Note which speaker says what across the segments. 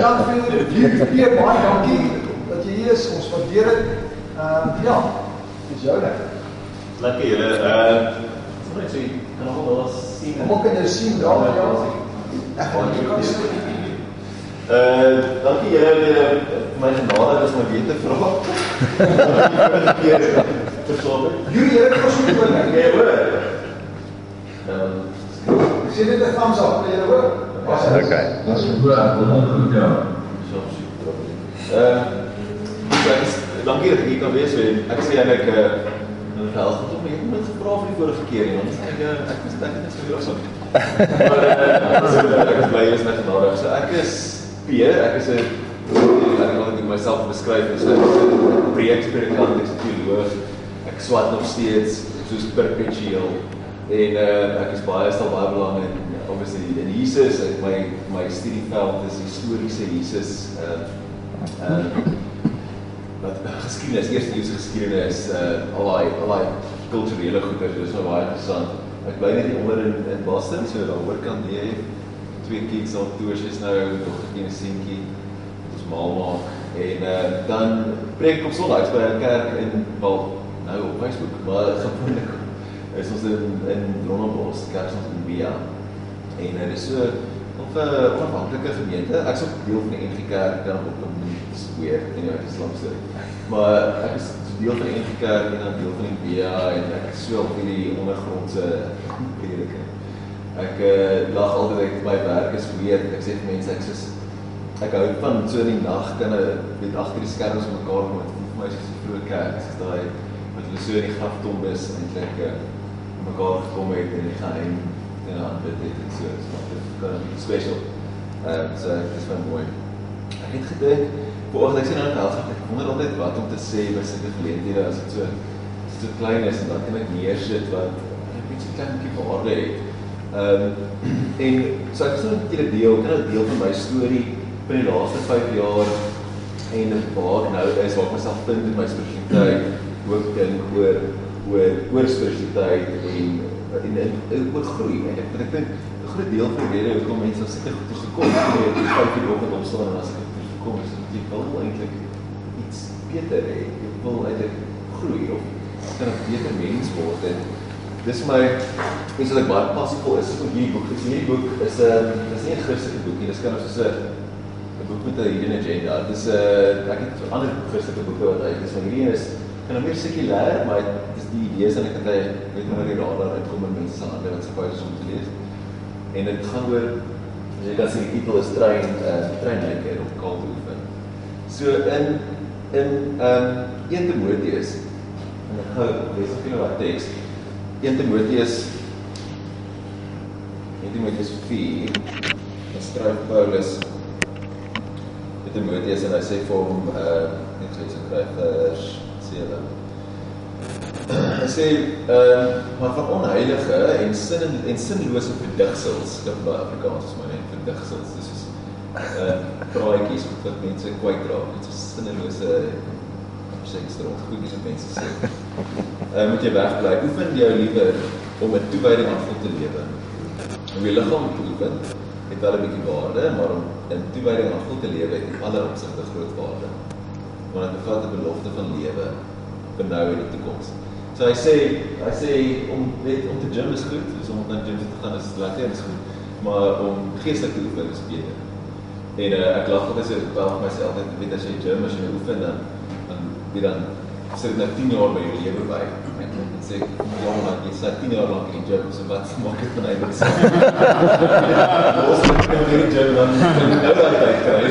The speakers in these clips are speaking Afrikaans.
Speaker 1: Dank vir die weer baie dankie dat jy hier is. Ons waardeer dit. Ehm uh, ja, dis jou net.
Speaker 2: Lekker julle. Uh wat ek sê, kan nog wel sien.
Speaker 1: Hoe kan jy sien daar ja?
Speaker 2: Ek gaan nie. Uh dankie julle vir my genade is my weet te vra.
Speaker 1: Jullie het gesoek oor my.
Speaker 2: Nee, hoor.
Speaker 1: Ehm sien dit 'n thumbs up, jy hoor?
Speaker 3: Okay.
Speaker 4: Dat is goed, goed, ja.
Speaker 2: So, uh dankie dat ek hier kan wees. Ek sê eintlik uh nou help het om jy moet vra vir die vorige keer en dan ek ek was dink dit is vir ons. Maar ek is bly jy is met genade. So ek is Pierre, ek is 'n ek wil net myself beskryf as 'n preekspredikant, ek's 'n teoloog. Ek swat nog steeds soos perpetueel en uh, ek is baie stel baie belang in obviously in Jesus en my my studieveld is historiese Jesus uh uh wat geskiedenis, eerste eeuse geskiedenis, uh al daai al daai kulturele goeie, dis nou baie interessant. Ek bly net onder in in Boston, so daar hoor kan jy twee kids al toers is nou dogtertjie en seentjie ons maal maak en uh, dan preek op Sondag by 'n kerk in wel nou op Facebook maar gewoonlik is ons in in Rondebos kerk ons in Bia en dit is so of 'n uh, onafhanklike gemeente ek's ook deel van die NG Kerk dan op 'n square en jy is slamste maar ek is deel van die NG Kerk en dan deel van die Bia en ek is so op hierdie ondergrondse prediking Ek uh, lag altyd by werk is weer. Ek sê vir mense ek sê ek hou van so in die nag kan weet agter die skerms mekaar kom. Dit vir my is so vroeg kerk. Dis daai wat hulle so in die graftomb is eintlik uh, mekaar gekom het en die geheim en aanbid het en so. So dit kan 'n bietjie special. Uh so dit is baie mooi. Ek het gedink vanoggend ek sien nou net ek wonder altyd wat om te sê by sulke geleenthede as dit so so klein is en dan kan ek neersit wat 'n bietjie klein bietjie waarde het. Ehm um, en so ek sê net 'n deel, kan 'n deel van my storie van die laaste 5 jaar en waar ek nou is, waar ek myself vind in my spiritualiteit, hoe ek dink oor oor oor spiritualiteit en en en oor groei. Ek ek dink 'n groot deel van die rede hoekom mense al seker goed gekom het, het die vyf uur oggend opstaan en as ek het gekom is, jy wil eintlik iets beter hê. Jy wil eintlik groei of kan 'n beter mens word en dis my iets wat ek baie passievol is om hierdie boek. Dis hierdie boek is 'n uh, dis nie 'n Christelike boek nie. Dis kan soos 'n 'n boek met 'n hidden agenda. Dis 'n uh, ek het ander Christelike boeke wat uit is, maar hierdie een is kan nou meer sekulêr, maar die idees en ek het hy weet nou die radar uitkom in mense se hande wat se baie om te lees. En dit gaan oor jy kan sien die titel is trein uh, trein lekker op kaal oefen. So in in ehm um, 1 Timoteus en ek gou lees ek julle wat teks 1 Timoteus 1 Timoteus 4 dan skryf Paulus Timoteus en hy sê vir hom uh net so iets skryf vers 7 Sê ehm uh, maar van onheilige en sin en sinlose verdigsels dit by Afrikaans is maar net verdigsels dis is uh praatjies wat mense kwyt raak dit is sinnelose seks rond goedjies wat mense sê. Uh moet jy wegbly. Oefen jou liewer om 'n toewyding aan God te lewe. Om jou liggaam te oefen het wel 'n bietjie waarde, maar om 'n toewyding aan God te lewe het alle opsigte groot waarde. Want dit bevat 'n belofte van lewe vir nou en die toekoms. So hy sê hy sê om net om te gym is goed, so om dan gym te gaan is lekker, is goed. Maar om geestelik te oefen is beter. En uh, ek lag altyd so ek tel myself net weet as jy gym as jy oefen dan wie dan sit na 10 jaar by jou lewe by. En dan sê ek, ja, maar jy sit 10 jaar lank in die gym, so wat maak dit van dit? Ons moet in die gym dan nou daai tyd kry.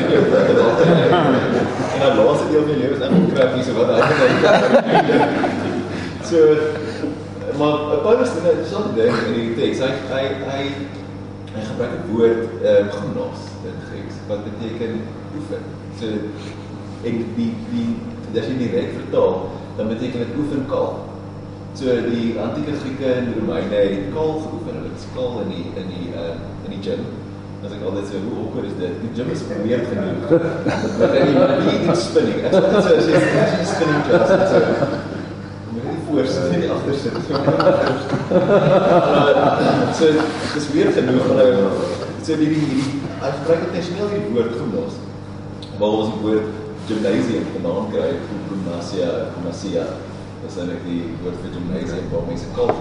Speaker 2: En dan laat dit jou in jou lewe is net krap so wat hy dink. So maar Paulus sê dit so ding in die teks. Hy hy hy hy gebruik die woord ehm gymnos in Grieks wat beteken oefen. So en die die as jy direk vertaal, dan beteken dit oefen kaal. So die antieke Grieke en Romeine het kaal geoefen. Hulle het skaal in die in die uh in die gym. As ek altyd sê hoe awkward is dit? Die gym is meer genoeg. Dan jy nie iets spinning. Ek sê so as jy as jy spinning class het. So, moet jy voor sit en agter sit. So dis weer genoeg. So die die hy gebruik intentioneel die woord gimnas. Waar ons die woord gymnasium vandaan kry, gymnasia, gymnasia. Dis eintlik die woord vir gymnasium waar mense kal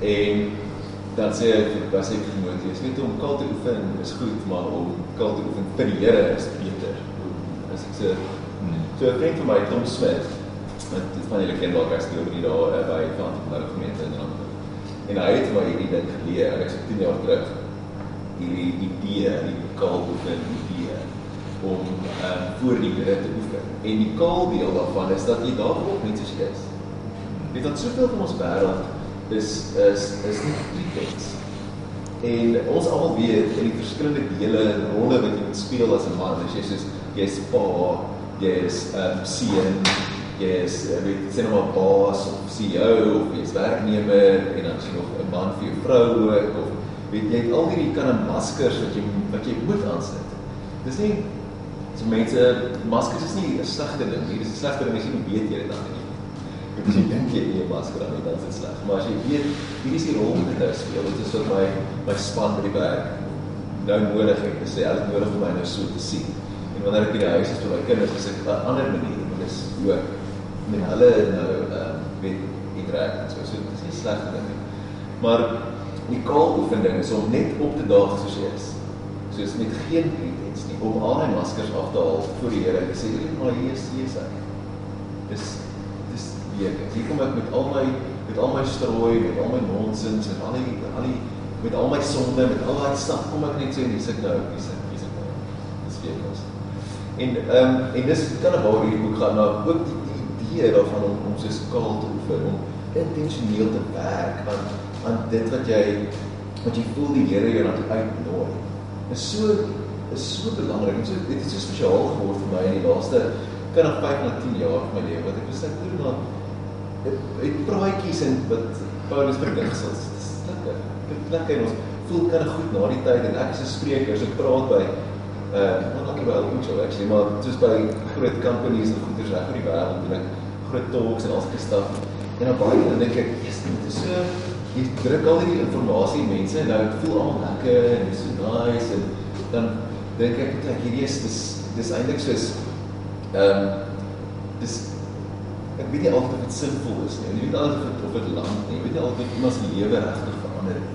Speaker 2: En dan sê hy wat sê Timoteus, weet om kal te oefen is goed, maar om kal te oefen vir die Here is beter. As ek sê so 'n vriend van my Tom Smith met van julle ken dalk as jy oor die daar uh, by van die gemeente in Rand. En hy het my hierdie ding geleer, ek sê 10 jaar terug. Hierdie idee, die kal oefen idee om um, voor die Here te oefen. En die kaal deel daarvan is dat jy net soos jy is. Weet dat soveel van ons wêreld is is is nie pretense. En ons almal weet in die verskillende dele en rolle wat jy speel as 'n man, as jy soos jy's pa, jy's 'n um, seun, jy's weet sien nou maar baas of CEO of jy's werknemer en dan is jy nog 'n man vir jou vrou ook of weet jy het al hierdie kan 'n maskers wat jy wat jy moet aansit. Dis nie so mense maskers is nie 'n slegte ding nie, dis 'n slegte ding as jy nie weet jy dit dan nie. Ek sê dink jy nie 'n masker aan dan is dit sleg. Maar as jy weet hierdie is die rol wat nou speel, dit is vir my my span by die werk nou nodig het. Ek sê hulle nodig om my nou so te sien. En wanneer ek by die huis is vir my kinders, is dit 'n ander manier, want dit is ook met hulle nou ehm weet interact en so. So dit is nie sleg ding nie. Maar die kaal oefening is om net op te daag soos jy is. Soos met geen pretens nie om al die maskers af te haal voor die Here en sê, "Maar hier is Jesus." Dis week. Hier kom ek met al my met al my strooi, met al my nonsens en al die al die met al my sonde, met al daai stap kom ek net sê hier sit nou, hier sit, hier sit nou. Dis weer ons. En ehm um, en dis kan nou waar hierdie boek gaan na ook die, idee daarvan om om so skaal te oefen om intentioneel te werk aan aan dit wat jy wat jy voel die Here jou laat uitnooi. Is so is so belangrik. En so dit is so spesiaal geword vir my in die laaste kan nog 5 na 10 jaar van my lewe wat ek besluit hoe dan het praatjies en wat Paulus verdigsel. Dis lekker. Dit lekker ons voel kan goed na die tyd en ek is 'n spreker, so ek praat by uh only by Elwood Show actually, maar just by groot companies en goeders reg oor die wêreld en ek groot talks en al die stuff. En dan baie dan dink ek, "Yes, dit is so jy druk al hierdie inligting mense en nou voel almal lekker en dis so nice en dan dink ek, "Ek hierdie is dis dis eintlik soos ehm um, dis ek weet nie altyd of dit sinvol is nie. Ek weet altyd of dit of dit land nie. Ek weet nie altyd iemand se lewe regtig verander nie.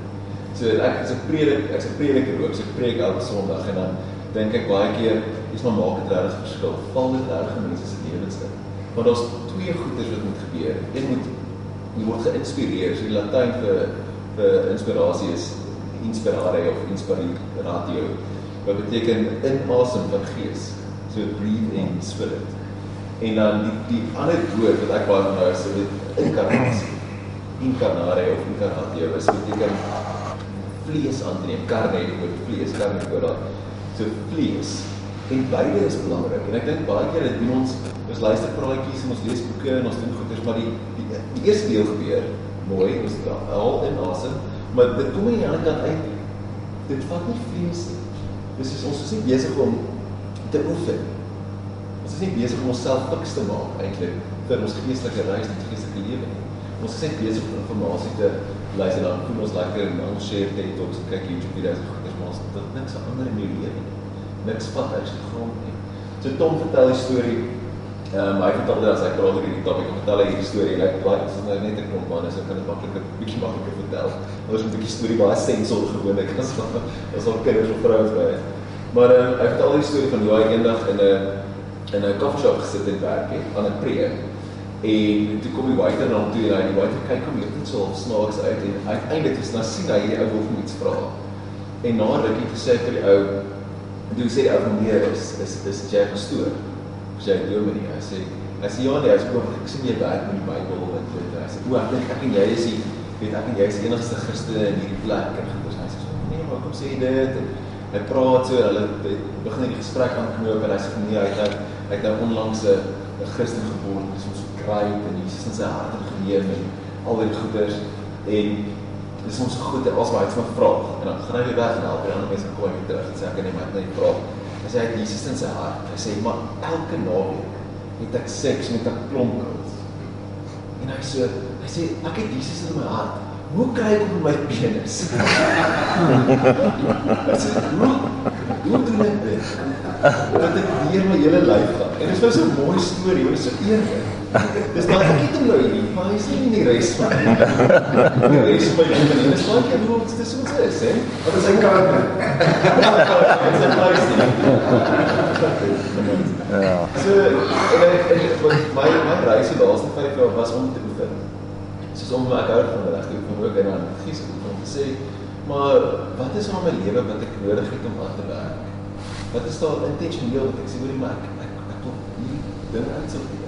Speaker 2: So ek is 'n predik, ek's 'n prediker ook. So ek preek elke Sondag en dan dink ek baie keer, dis maar maak dit regtig verskil. Val dit reg mense se in. Maar daar's twee goeders wat moet gebeur. Een moet jy word geïnspireer. So die Latyn vir vir inspirasie is inspirare of inspiratio. Wat beteken inasem van gees. So breathe in spirit. En dan die die ander woord wat ek baie van hou is dit inkarnasie. Inkarnare of inkarnatio is beteken vlees aanneem, karne die woord vlees, daai. So vlees en beide is belangrik. En ek dink baie keer doen ons ons luister praatjies en ons lees boeke en ons doen goeders maar die die, die eerste deel gebeur mooi, ons al in asem, maar dit kom nie aan die kant uit. Dit vat nie vlees nie. Dis is ons is nie besig om te oefen Ons is nie besig om onsself fiks te maak eintlik vir ons geestelike reis en geestelike lewe nie. Ons is net besig om inligting te luister dan voel ons lekker en ons share tot ons kyk YouTube video's en goeders maar ons dit niks ander in die lewe nie. Niks vat uit die grond nie. So Tom vertel die storie Ehm um, hy vertel as hy praat oor hierdie topik, hy vertel hierdie storie en ek baie dis nou net 'n klomp manne, so kan dit makliker bietjie makliker vertel. Ons moet 'n bietjie storie baie sensor gewoonlik as as al kinders of vrouens by. Maar ehm um, hy vertel die storie van hoe hy eendag in 'n in 'n koffieshop gesit en werk het aan 'n preek. En toe kom die waiter na hom toe en hy die waiter kyk hom net so snaaks uit en uiteindelik is nou sien hy hierdie ou wil hom iets vra. En na rukkie te sê vir die ou en toe sê die ou meneer is is is jy gestoor? Sê hy doen nie. Hy sê hy sê ja nee, hy sê ek sien jy werk met die Bybel en dit. Hy sê o, ek dink ek en jy is die weet ek en jy is die enigste Christen in hierdie plek en goeie hy sê nee, maar kom sê dit en hy praat so hulle begin die gesprek aanknoop en hy sê nee, hy het Hy het nou onlangs 'n Christen geword, dis ons kry en Jesus in sy hart geneem en al die goeders en dis ons goed as hy iets vra en dan gaan hy weer weg en help en ander mense kom weer terug en sê ek nee maar net vra. Hy sê hy het Jesus in sy hart. Hy sê maar elke naweek het ek seks met 'n klomp girls. En hy sê hy sê ek het Jesus in my hart, hoe kry ek op my penis? Ek sê, hoe hoe doen ek dit? Dat ek deur my hele lyf gaan. En dit is nou so 'n mooi storie, dit is so eerlik. Dis dan ek het hom nou hier, maar hy is nie die res van nie. Die res van my lewe en dit is baie keer hoe dit is hoe dit is, hè.
Speaker 1: Wat is sy karakter?
Speaker 2: Dit is 'n luister.
Speaker 3: Ja.
Speaker 2: So en ek en wat my my reis die laaste 5 jaar was om te oefen. Soos om ek hou van reg te oefen ook en dan gies ek om te sê, maar wat is in my lewe wat ek nodig het om aan te werk? Wat is daar intentioneel wat ek sê hoorie maar ek ek ek wil hierdie ding uitsorteer.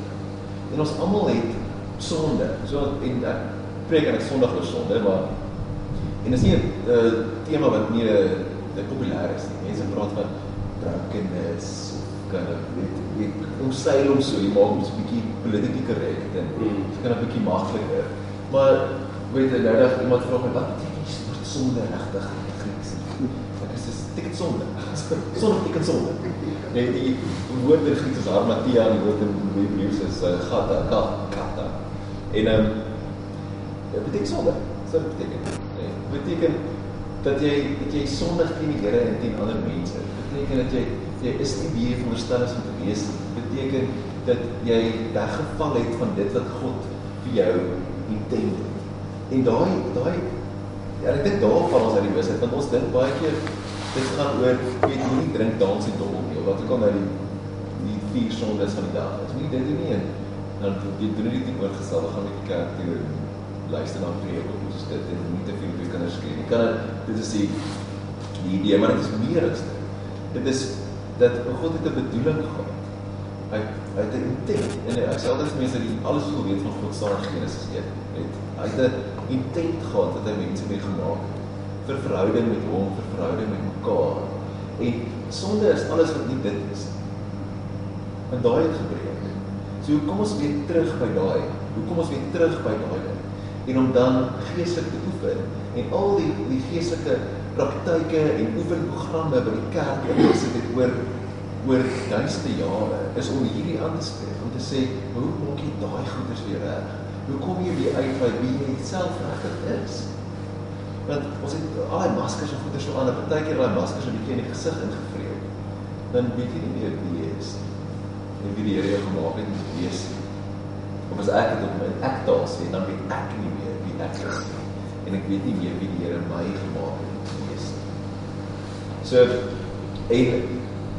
Speaker 2: En ons almal het sonde. So en ek preek en ek Sondag oor sonde, maar en dit is nie 'n uh, tema wat nie 'n uh, populêr is nie. Mense praat van drunkenness kan ek weet weet ons sê hom so, jy maak ons 'n bietjie politiek korrek en
Speaker 5: Mm.
Speaker 2: dit kan 'n bietjie makliker. Maar weet jy nou dat iemand vra my wat beteken die woord sonde regtig in Grieks? Ek sê dis beteken sonde. Sonde beteken sonde. Nee, die woord in Grieks is harmatia en die woord in Hebreëus is uh, gata, ka- kata. En ehm um, dit beteken sonde. So dit beteken. Nee, dit beteken dat jy dat jy sondig teen die Here en teen ander mense. Dit beteken dat jy jy is nie wie jy veronderstel is om te wees nie. Dit beteken dat jy weggeval het van dit wat God vir jou intent het. En daai daai ja, ek dink daar val ons uit die wisheid want ons dink baie keer dit gaan oor jy nie drink dans en dobbel nie wat ook al nou die die vier sondes van die dag is. Moenie dit nie en dan jy doen dit nie oorgestel. We gaan met die kerk toe luister na preek of soos dit en nie te veel op jou kinders skree nie. Kan dit is die die idee, maar dit is meer as dit. Dit is dat God het 'n bedoeling gehad. Hy hy het 'n intent en ek sê altyd vir mense dat die alles wat weet van God staan in Genesis 1. Net hy het 'n intent gehad dat hy mense mee gemaak het vir verhouding met hom, vir verhouding met mekaar. En sonde is alles wat nie dit is nie. En daai het gebreek. So hoe kom ons weer terug by daai? Hoe kom ons weer terug by daai? En om dan geestelik te oefen en al die die geestelike praktyke en oefenprogramme by die kerk wat ons het oor oor duisende jare is om hierdie aan te spreek om te sê hoe maak jy daai goeders weer reg? Hoe kom jy weer uit by wie jy self regtig is? Want ons het al daai maskers en goeders so aan, en partykeer daai maskers 'n bietjie in die gesig ingevreet. Dan weet jy nie meer wie jy is nie en wie die Here jou gemaak het om te wees. Of as ek dit op my ek taal sê, dan weet ek nie meer wie ek is nie. En ek weet nie meer wie die Here my gemaak het om te wees nie. So en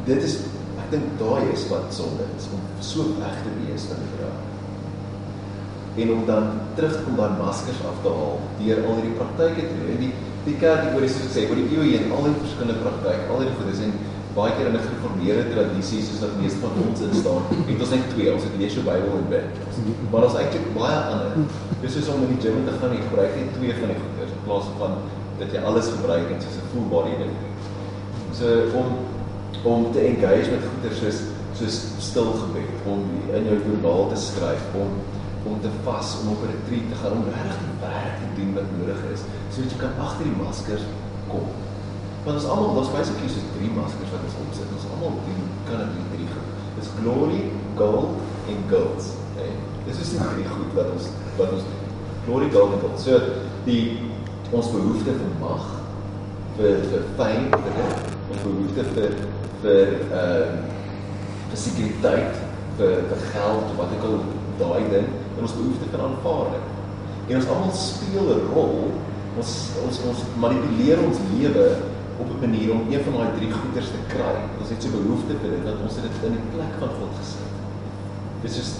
Speaker 2: dit is ek dink daai is wat sonde is om so weg te wees van die Here. En om dan terug te kom daai maskers af te haal deur al hierdie praktyke te doen. En die die kerk het oor die soos sê oor die eeue heen al die verskillende praktyke, al die goedes en baie keer in 'n gereformeerde tradisie soos wat meeste van ons in staan, het ons net twee, ons het lees jou Bybel en bid. Maar ons eintlik baie ander. Dis soos om in die gym te gaan en gebruik net twee van die goeders in plaas van dat jy alles gebruik en soos 'n full body ding. So om om te engage met goeders soos soos stil gebed, om in jou joernaal te skryf, om om te vas, om op 'n retreat te gaan, om regtig werk te doen wat nodig is, sodat jy kan agter die maskers kom. Want ons almal, ons basically soos drie maskers wat ons opsit. Ons almal doen kan dit drie goed. Dis glory, gold en guilt. Okay? Dis is die drie goed wat ons wat ons. Glory, gold en guilt. So die ons behoefte vir mag, vir vir fame, vir dit, ons behoefte vir vir uh, vir sekuriteit, vir vir geld, wat ek al daai ding, en ons behoefte vir aanvaarding. En ons almal speel 'n rol. Ons ons ons manipuleer ons lewe op 'n manier om een van daai drie goeders te kry. Ons het so behoefte vir dit dat ons dit in die plek van God gesit. Dis is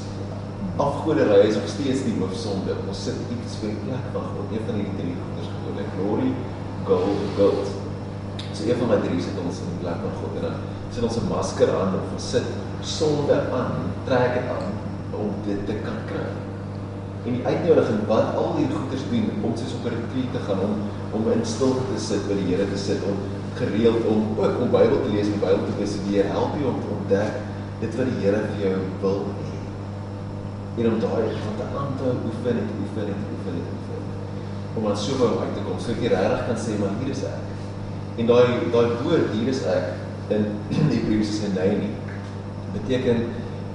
Speaker 2: afgoderry is nog steeds die hoofsonde. Ons sit iets in die plek van God, een van hierdie drie goeders gewoonlik glory, gold, guilt. So een van daai drie sit ons in die plek van God en dan sit ons 'n masker aan of ons sit sonde aan, trek dit aan om dit te kan kry. En die uitnodiging wat al die goeders doen om soos op 'n retreat te gaan om om in stilte te sit by die Here te sit om gereeld om ook om Bybel te lees en die Bybel te bestudeer help jou om te ontdek dit wat die Here vir jou wil hê. En om daai van te aan te oefen en oefen en oefen en oefen. Om aan so wou uit te kom sodat jy regtig kan sê maar hier is ek. En daai daai woord hier is ek in Hebreëse sê nee nie. Beteken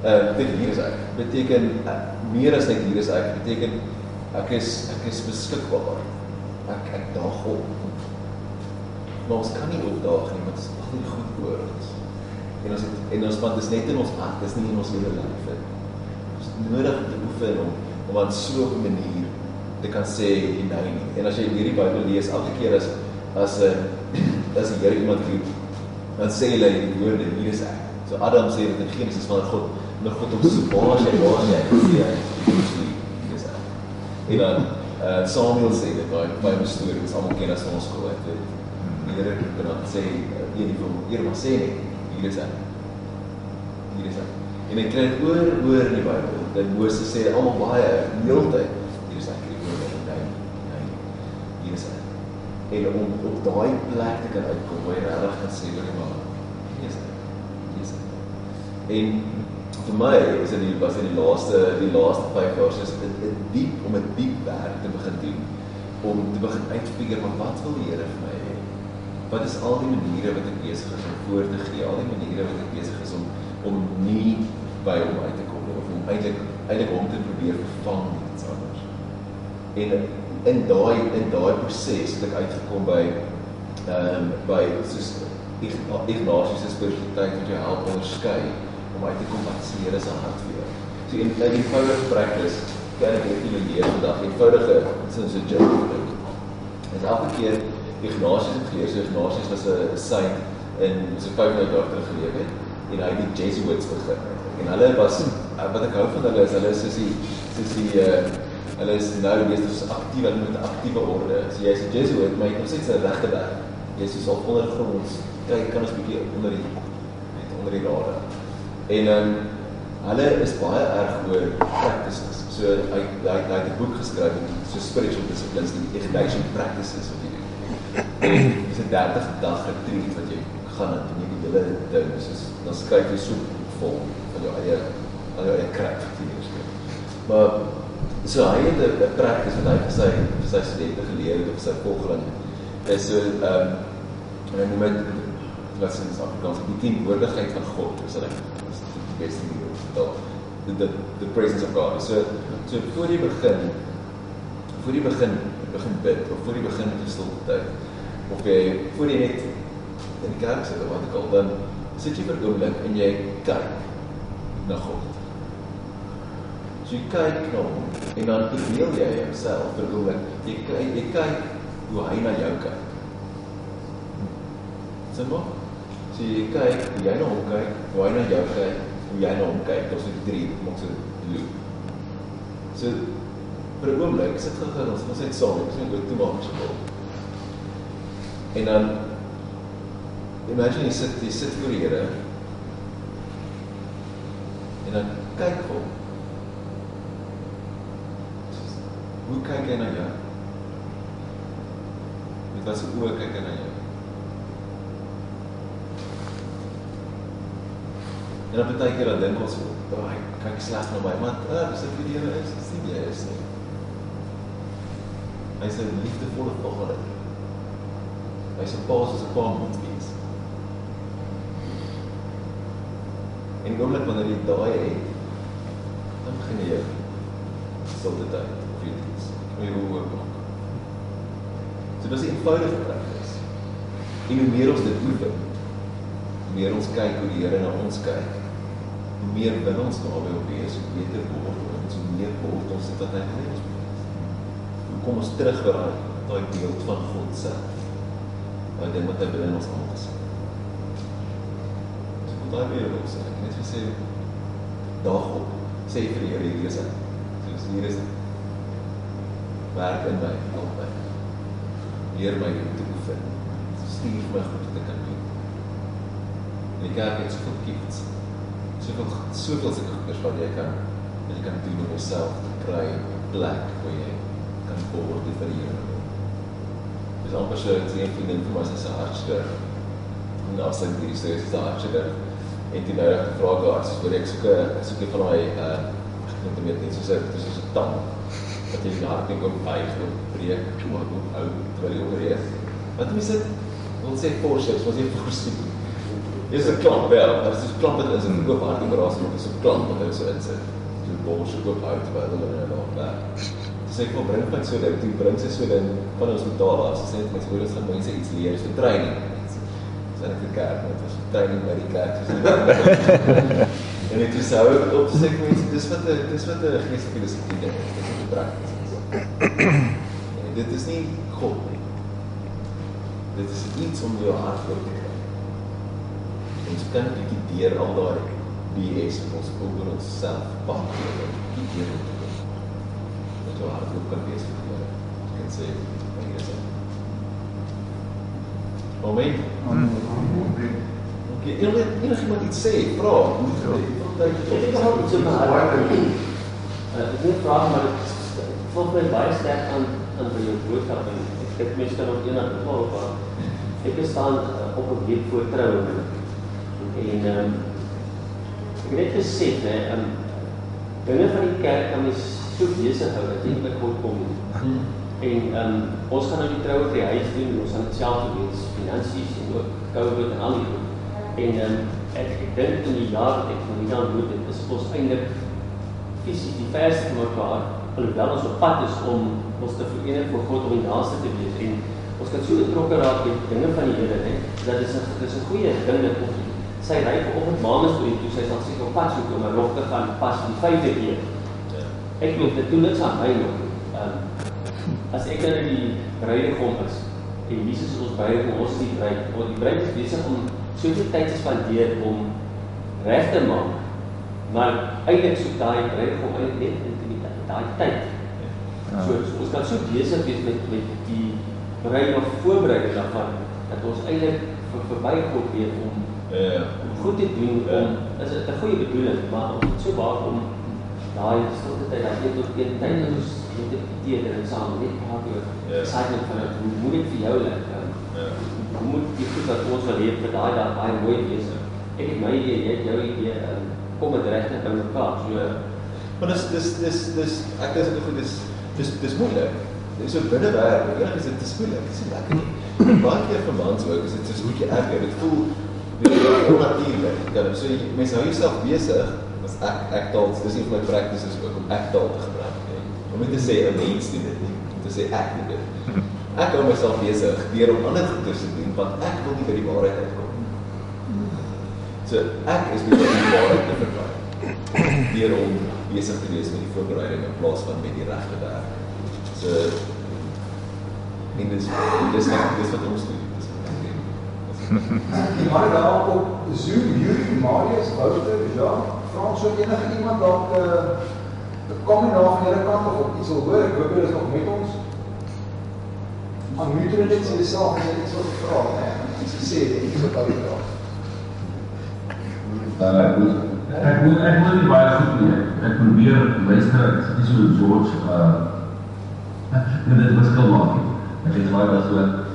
Speaker 2: uh dit hier is ek. Beteken uh, meer as net hier is ek. Beteken ek is ek is beskikbaar. ek daag op. Maar ons kan nie opdaag nie, want dit is al die goed oor ons. En ons het, en ons want dit is net in ons hart, dis nie in ons hele lewe nie. Ons het nodig om te oefen om om aan so 'n manier te kan sê nee nie. En as jy hierdie Bybel lees elke keer as as 'n as die Here iemand roep, dan sê hy die woorde hier is ek. So Adam sê dit in Genesis van God, nou God om so waar jy waar jy sê hy is ek. En dan uh, Here kan dan sê een van eer maar sê net hier is ek. Hier is ek. En ek kry dit oor oor in die Bybel. Dat Moses sê almal baie heeltyd hier is ek hier oor in die nee. Hier is ek. En om op daai plek te kan uitkom waar jy regtig kan sê hoor maar hier is ek. Hier is ek. En vir my is dit die was in die laaste die laaste 5 jaar soos 'n diep om 'n diep werk te begin doen om te begin uitfigure maar wat wil die Here vir my hê? Wat is al die maniere wat ek besig is om voor te gee, al die maniere wat ek besig is om om nie by hom uit te kom nie of om eintlik eintlik hom te probeer vervang iets anders. En in daai in daai proses het ek uitgekom by ehm um, by soos Ignatius se spiritualiteit wat jou help onderskei om uit te kom wat se Here se hart vir jou. So in 'n eenvoudige praktis kan ek vir julle leer vandag eenvoudige soos 'n journal. En elke keer Ignatius het geleer, so Ignatius was 'n saint in so 500 jaar terug geleef het en hy het die Jesuits begin. En hulle was wat ek hou van hulle is hulle is soos die soos die uh, hulle is nou besig aktief hulle met 'n aktiewe orde. So jy's 'n Jesuit, maar jy nog steeds 'n regte werk. Jy's so op ondergrond. Kyk, kan ons bietjie onder die net onder die rade. En ehm um, hulle is baie erg oor practices. So hy hy hy het 'n boek geskryf so spiritual disciplines die ignatian practices wat jy doen. Dis 'n 30 dag retreat wat jy gaan en doen die hele ding. Soos dan skryf jy so vol van jou eie al jou eie krag vir jou skryf. Maar so hy het 'n practice wat hy vir sy vir sy studente geleer het op sy volgeling. Is so ehm um, en hy noem dit wat sê in Afrikaans die teenwoordigheid van God. Dis reg beste manier om te vertel. The, the, the presence of God. So, so voor jy begin, voor jy begin, begin bid, of voor jy begin die stilte tyd, of jy, voor jy net in die kerk sit, of wat ek al, dan sit jy vir oomlik en jy kyk na God. So jy kyk na hom, en dan verdeel jy homself vir oomlik, jy, jy, jy kyk hoe hy na jou kyk. Simba? So jy kyk, jy na hom kyk, hoe hy na jou kyk, hoe jy na hom kyk, ons het drie, ons het loop. So, vir een oomlik, sit gegaan, ons, ons het saam, ek sê, ek toe maak vol. En dan, imagine jy sit, jy sit voor die Heere, en dan kyk hom. Hoe kyk hy na jou? Met wat sy oor kyk hy na jou? En dan baie keer dan dink ons, "Ag, kyk sleg na my." Maar uh, dis dit die Here is, dis nie jy is nie. Hy is 'n liefdevolle Vader. Hy is 'n Pa soos 'n Pa moet wees. En oomblik wanneer jy daai het, dan begin jy stilte tyd of iets. Jy hoe ook maak. So dis 'n eenvoudige praktis. En hoe meer ons dit oefen, hoe meer ons kyk hoe die Here na ons kyk, hoe meer bin ons naby op wees, hoe beter word ons, hoe meer word ons dit wat hy wil ons wees. Hoe kom ons terug by daai daai beeld van God self? Daai ding wat hy binne ons almal het. So wat daai weer wil sê, ek net sê daag op, sê vir die Here hier is hy. Soos hier is hy. Werk in my, help my. Leer my om te oefen. Stuur my goed te kan doen. En die kerk het soveel gifts soveel soveel sulke goeders wat jy kan wat jy kan doen om jouself te kry 'n plek waar jy kan word vir die Here. Dis amper so ek sien vriendin vir my sy hartskeur. En nou sê hierdie storie is daar hartskeur. En dit nou ek vra gou as oor ek soek ek soek van daai uh ek moet net net soos dit is soos 'n tang wat jy daar kan kom buig of breek maar ook ou terwyl jy oorreed. Wat mense wil sê forceps was jy voorsien. Dis 'n klamp wel, maar dit is 'n klamp wat is 'n oop hartoperasie, dit is 'n klamp wat hulle so insit. 'n bors so oop hou terwyl hulle in daar werk. sê ek wil bring van so ding, toe bring sy so ding van ons betaal af. Sy sê net mens hoor ons gaan mense iets leer, so training. Sy het 'n kerk, dit was training by die kerk. en dit is sou op sê mense, dis wat 'n dis wat 'n geestelike dissipline is. Dit is 'n prakties. En dit is nie God nie. Dit is iets om jou hart oop te. Ons kan 'n bietjie deur al daai BS wat ons oor onsself pak deur deur te kom. Dat jou hart oop kan wees vir Here. Jy kan sê, "Hier is hy." Amen.
Speaker 1: Amen.
Speaker 2: Okay, enige enigiemand iets sê, vra.
Speaker 3: Ek het nog iets my hart. Uh, Ek wil vra maar dit voel my baie sterk aan aan by jou boodskap en ek dink mense kan ook eendag waar ek staan uh, op 'n week voor troue en ehm um, ek het gesê hè, ehm dinge van die kerk kan mens so besig hou dat jy nie by God kom nie. En ehm um, ons gaan nou die troue by die huis doen, ons gaan dit self doen, finansies en ook COVID en al die goed. En ehm um, ek, ek dink in die jaar wat ek van hier aan moet het, is ons eintlik fisies die verste van mekaar, alhoewel ons op pad is om ons te verenig vir God om die naaste te wees en ons kan so betrokke raak met dinge van die Here, hè. Dat is 'n dis 'n goeie ding dat ons sy ry vanoggend maandag toe en toe sy sal seker op pad soek om 'n rok te gaan pas die vyfde keer. Ek weet dit doen niks aan my nog. Ehm as ek nou die bruidegom is en Jesus is ons bruidegom, ons is die bruid, want die bruid is besig om soveel tyd te spandeer om reg te maak. Maar eintlik soek daai bruidegom eintlik net intimiteit, daai tyd. So, so ons kan so besig wees met met die bruid of voorbereiding daarvan dat ons eintlik vir verbygekom weet om
Speaker 2: Ja.
Speaker 3: goed te doen om is dit 'n goeie bedoeling, maar ons moet so waak om daai stilte tyd daai een tot een tyd dat ons met die tyd en saam net praat oor
Speaker 2: Ja.
Speaker 3: excitement van hoe moet dit vir jou lyk? Um,
Speaker 2: Ja.
Speaker 3: Hoe moet die goed wat ons wil hê vir daai dag baie mooi wees? Ek het my idee, jy het jou idee, um, kom dit regtig by mekaar. So
Speaker 2: Maar dis dis dis dis ek dink dit goed dis dis dis moeilik. Dis so binne werk, enig is dit te moeilik. Dis nie lekker nie. Baie keer vir mans ook is dit soos hoe jy erger. Dit voel onnatuurlik. Ja, so jy mens hou jouself besig as ek ek taal, dis nie vir my practice is ook om ek taal te gebruik nie. Om nie te sê 'n mens doen dit nie, om te sê ek doen dit. Ek hou myself besig deur om ander goeie te doen want ek wil nie by die waarheid uitkom nie. So ek is besig om die waarheid te verklaar deur om besig te wees met die voorbereiding in plaas van met die regte werk. So en dis dis net dis wat ons doen. Dis wat ek doen.
Speaker 1: Die man daar op Zoom, Yuri, Marius, Wouter, ja, Frans, so enige iemand dalk uh, kom na van julle kant of iets wil hoor, ek hoop julle is nog met ons. Maar moet jy net sê self as jy iets wil vra, né? Iets sê, iets wat daar vra.
Speaker 4: Uh, ek moet ek ek moet nie baie goed nie. Ek probeer luister, ek is nie so George uh nee, dit was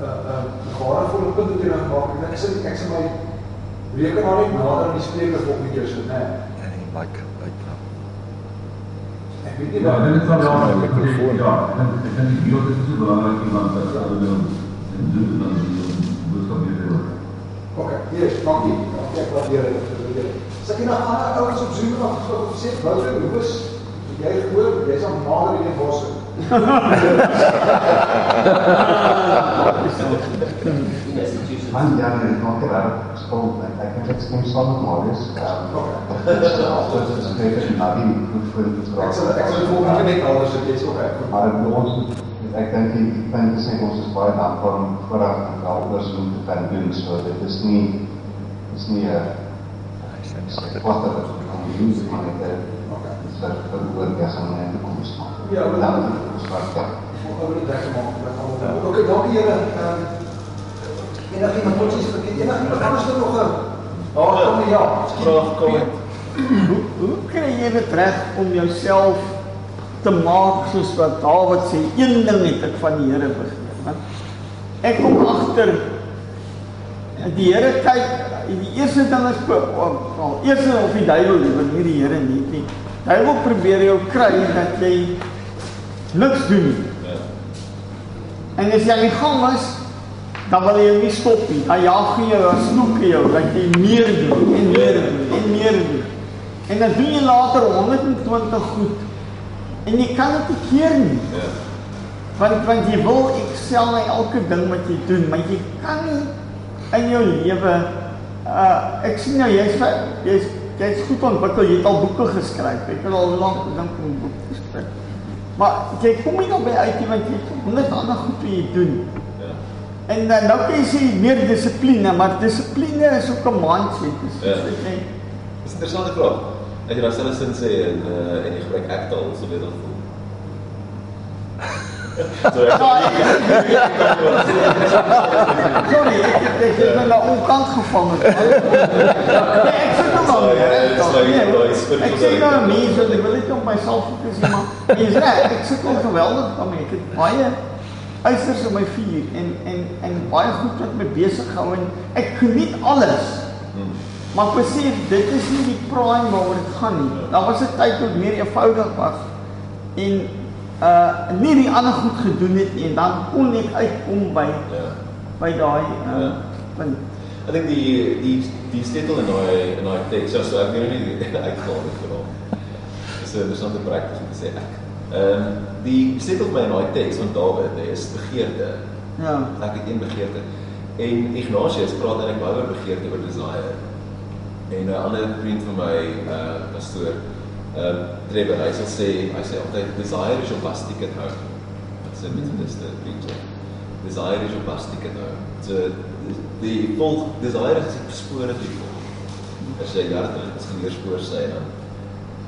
Speaker 4: uh uh
Speaker 1: gaarvolle punt wat jy nou maak. Ek dink ek sal ek sal my rekenaar net nader aan die spreker volgende keer sit, né?
Speaker 5: En die mic uitklap.
Speaker 1: Ek weet nie
Speaker 4: Ja,
Speaker 1: wat
Speaker 4: dit is wel
Speaker 5: Ja,
Speaker 4: ja,
Speaker 5: die microfoon.
Speaker 4: Ja, ek dink die beeld is so belangrik iemand wat sal doen en doen dan die boodskap weer hoor.
Speaker 1: Okay, hier, dankie. Dankie, ek waardeer dit. dit. Sê jy nog ander ouens op Zoom wat wat gesê het, Wouter, hoe is jy gehoor, jy's aan nader in die bosse.
Speaker 6: Man, ja, nee, nog nie reg gespond. Ek ek het dit stem saam Marius. Ehm, dit is so en Nadine goed vir die
Speaker 1: Ek sal ek die volgende keer net anders sit, jy's okay. goed.
Speaker 6: Maar ek ons ek dink die punt is net ons is baie dankbaar om vooraf en elders om te kan doen. So dit is nie is nie 'n wat dat ek kan doen maar net 'n
Speaker 1: Okay.
Speaker 6: dis vir vir oor die gaan
Speaker 1: Ja, maar
Speaker 6: dan
Speaker 1: dan-
Speaker 6: ons wat ja.
Speaker 1: Oor die dag maak, dat gaan ons doen. Okay, dankie julle. Ehm enige iemand wat iets vergeet, enige iemand anders wat nog 'n Daar kom ja.
Speaker 2: Vraag kom.
Speaker 7: Hoe hoe kry jy dit reg om jouself te maak soos wat Dawid sê, een ding het ek van die Here begeer, want ek kom agter die Here kyk die eerste ding is al eers of die duiwel liewer nie die Here nie nie. Duiwel probeer jou kry dat jy niks doen nie.
Speaker 2: Ja.
Speaker 7: En as jy aan die gang is, dan wil jy nie stop nie. Dan jaag jy jou, dan snoek jy jou dat jy meer doen en meer doen en meer doen. En dan doen jy later 120 goed. En jy kan dit nie keer nie.
Speaker 2: Ja.
Speaker 7: Want want jy wil excel in elke ding wat jy doen, maar jy kan nie in jou lewe uh ek sien nou jy's jy's jy's goed ontwikkel, jy het al boeke geskryf. Ek het al lank gedink om boeke te skryf. Maar jy kom nie nog by uit nie want jy het honderd ander goed wat jy doen.
Speaker 2: Ja.
Speaker 7: En dan nou kan jy sê meer dissipline, maar dissipline is ook 'n mindset. Dis
Speaker 2: Ja.
Speaker 7: ja. net
Speaker 2: Dis 'n interessante vraag. Jy nou selfs sin sê en uh, en jy gebruik ektaal, so dit dan voel. so ek
Speaker 7: Sorry, ek het ek het nou na onkant gevang. het. Nee, ek sit nou maar.
Speaker 2: Sorry,
Speaker 7: reg,
Speaker 2: dit is
Speaker 7: toch?
Speaker 2: like-
Speaker 7: Nee,
Speaker 2: daai spin-
Speaker 7: Ek sê nou mense, ek wil net op myself fokus nie, maar jy's reg, ek sit al geweldig daarmee. Ek het baie eisters op my vuur en en en baie goed wat my besig hou en ek geniet alles. Maar ek besef dit is nie die prime waaroor dit gaan nie. Daar was 'n tyd toe dit meer eenvoudig was en uh nie die ander goed gedoen het en dan kon ek uitkom by
Speaker 2: Ja.
Speaker 7: by daai uh
Speaker 2: Ja.
Speaker 7: punt.
Speaker 2: Ek dink die die die sleutel in daai in daai teks, so ek weet nie uitgehaal het hom. Dis 'n interessante prakties om te sê ek. Ehm die sleutel by in daai teks van Dawid is begeerte.
Speaker 7: Ja.
Speaker 2: Ek het een begeerte. En Ignatius praat eintlik baie oor begeerte oor desire. En 'n ander vriend van my, uh pastoor, uh Trevor, hy sal sê, hy sê altyd desire is your bus ticket home. Dit sê met dis die preacher. Desire is your bus ticket home. So die volg desire is die spore te volg. As jy hart is geleer spoor sy dan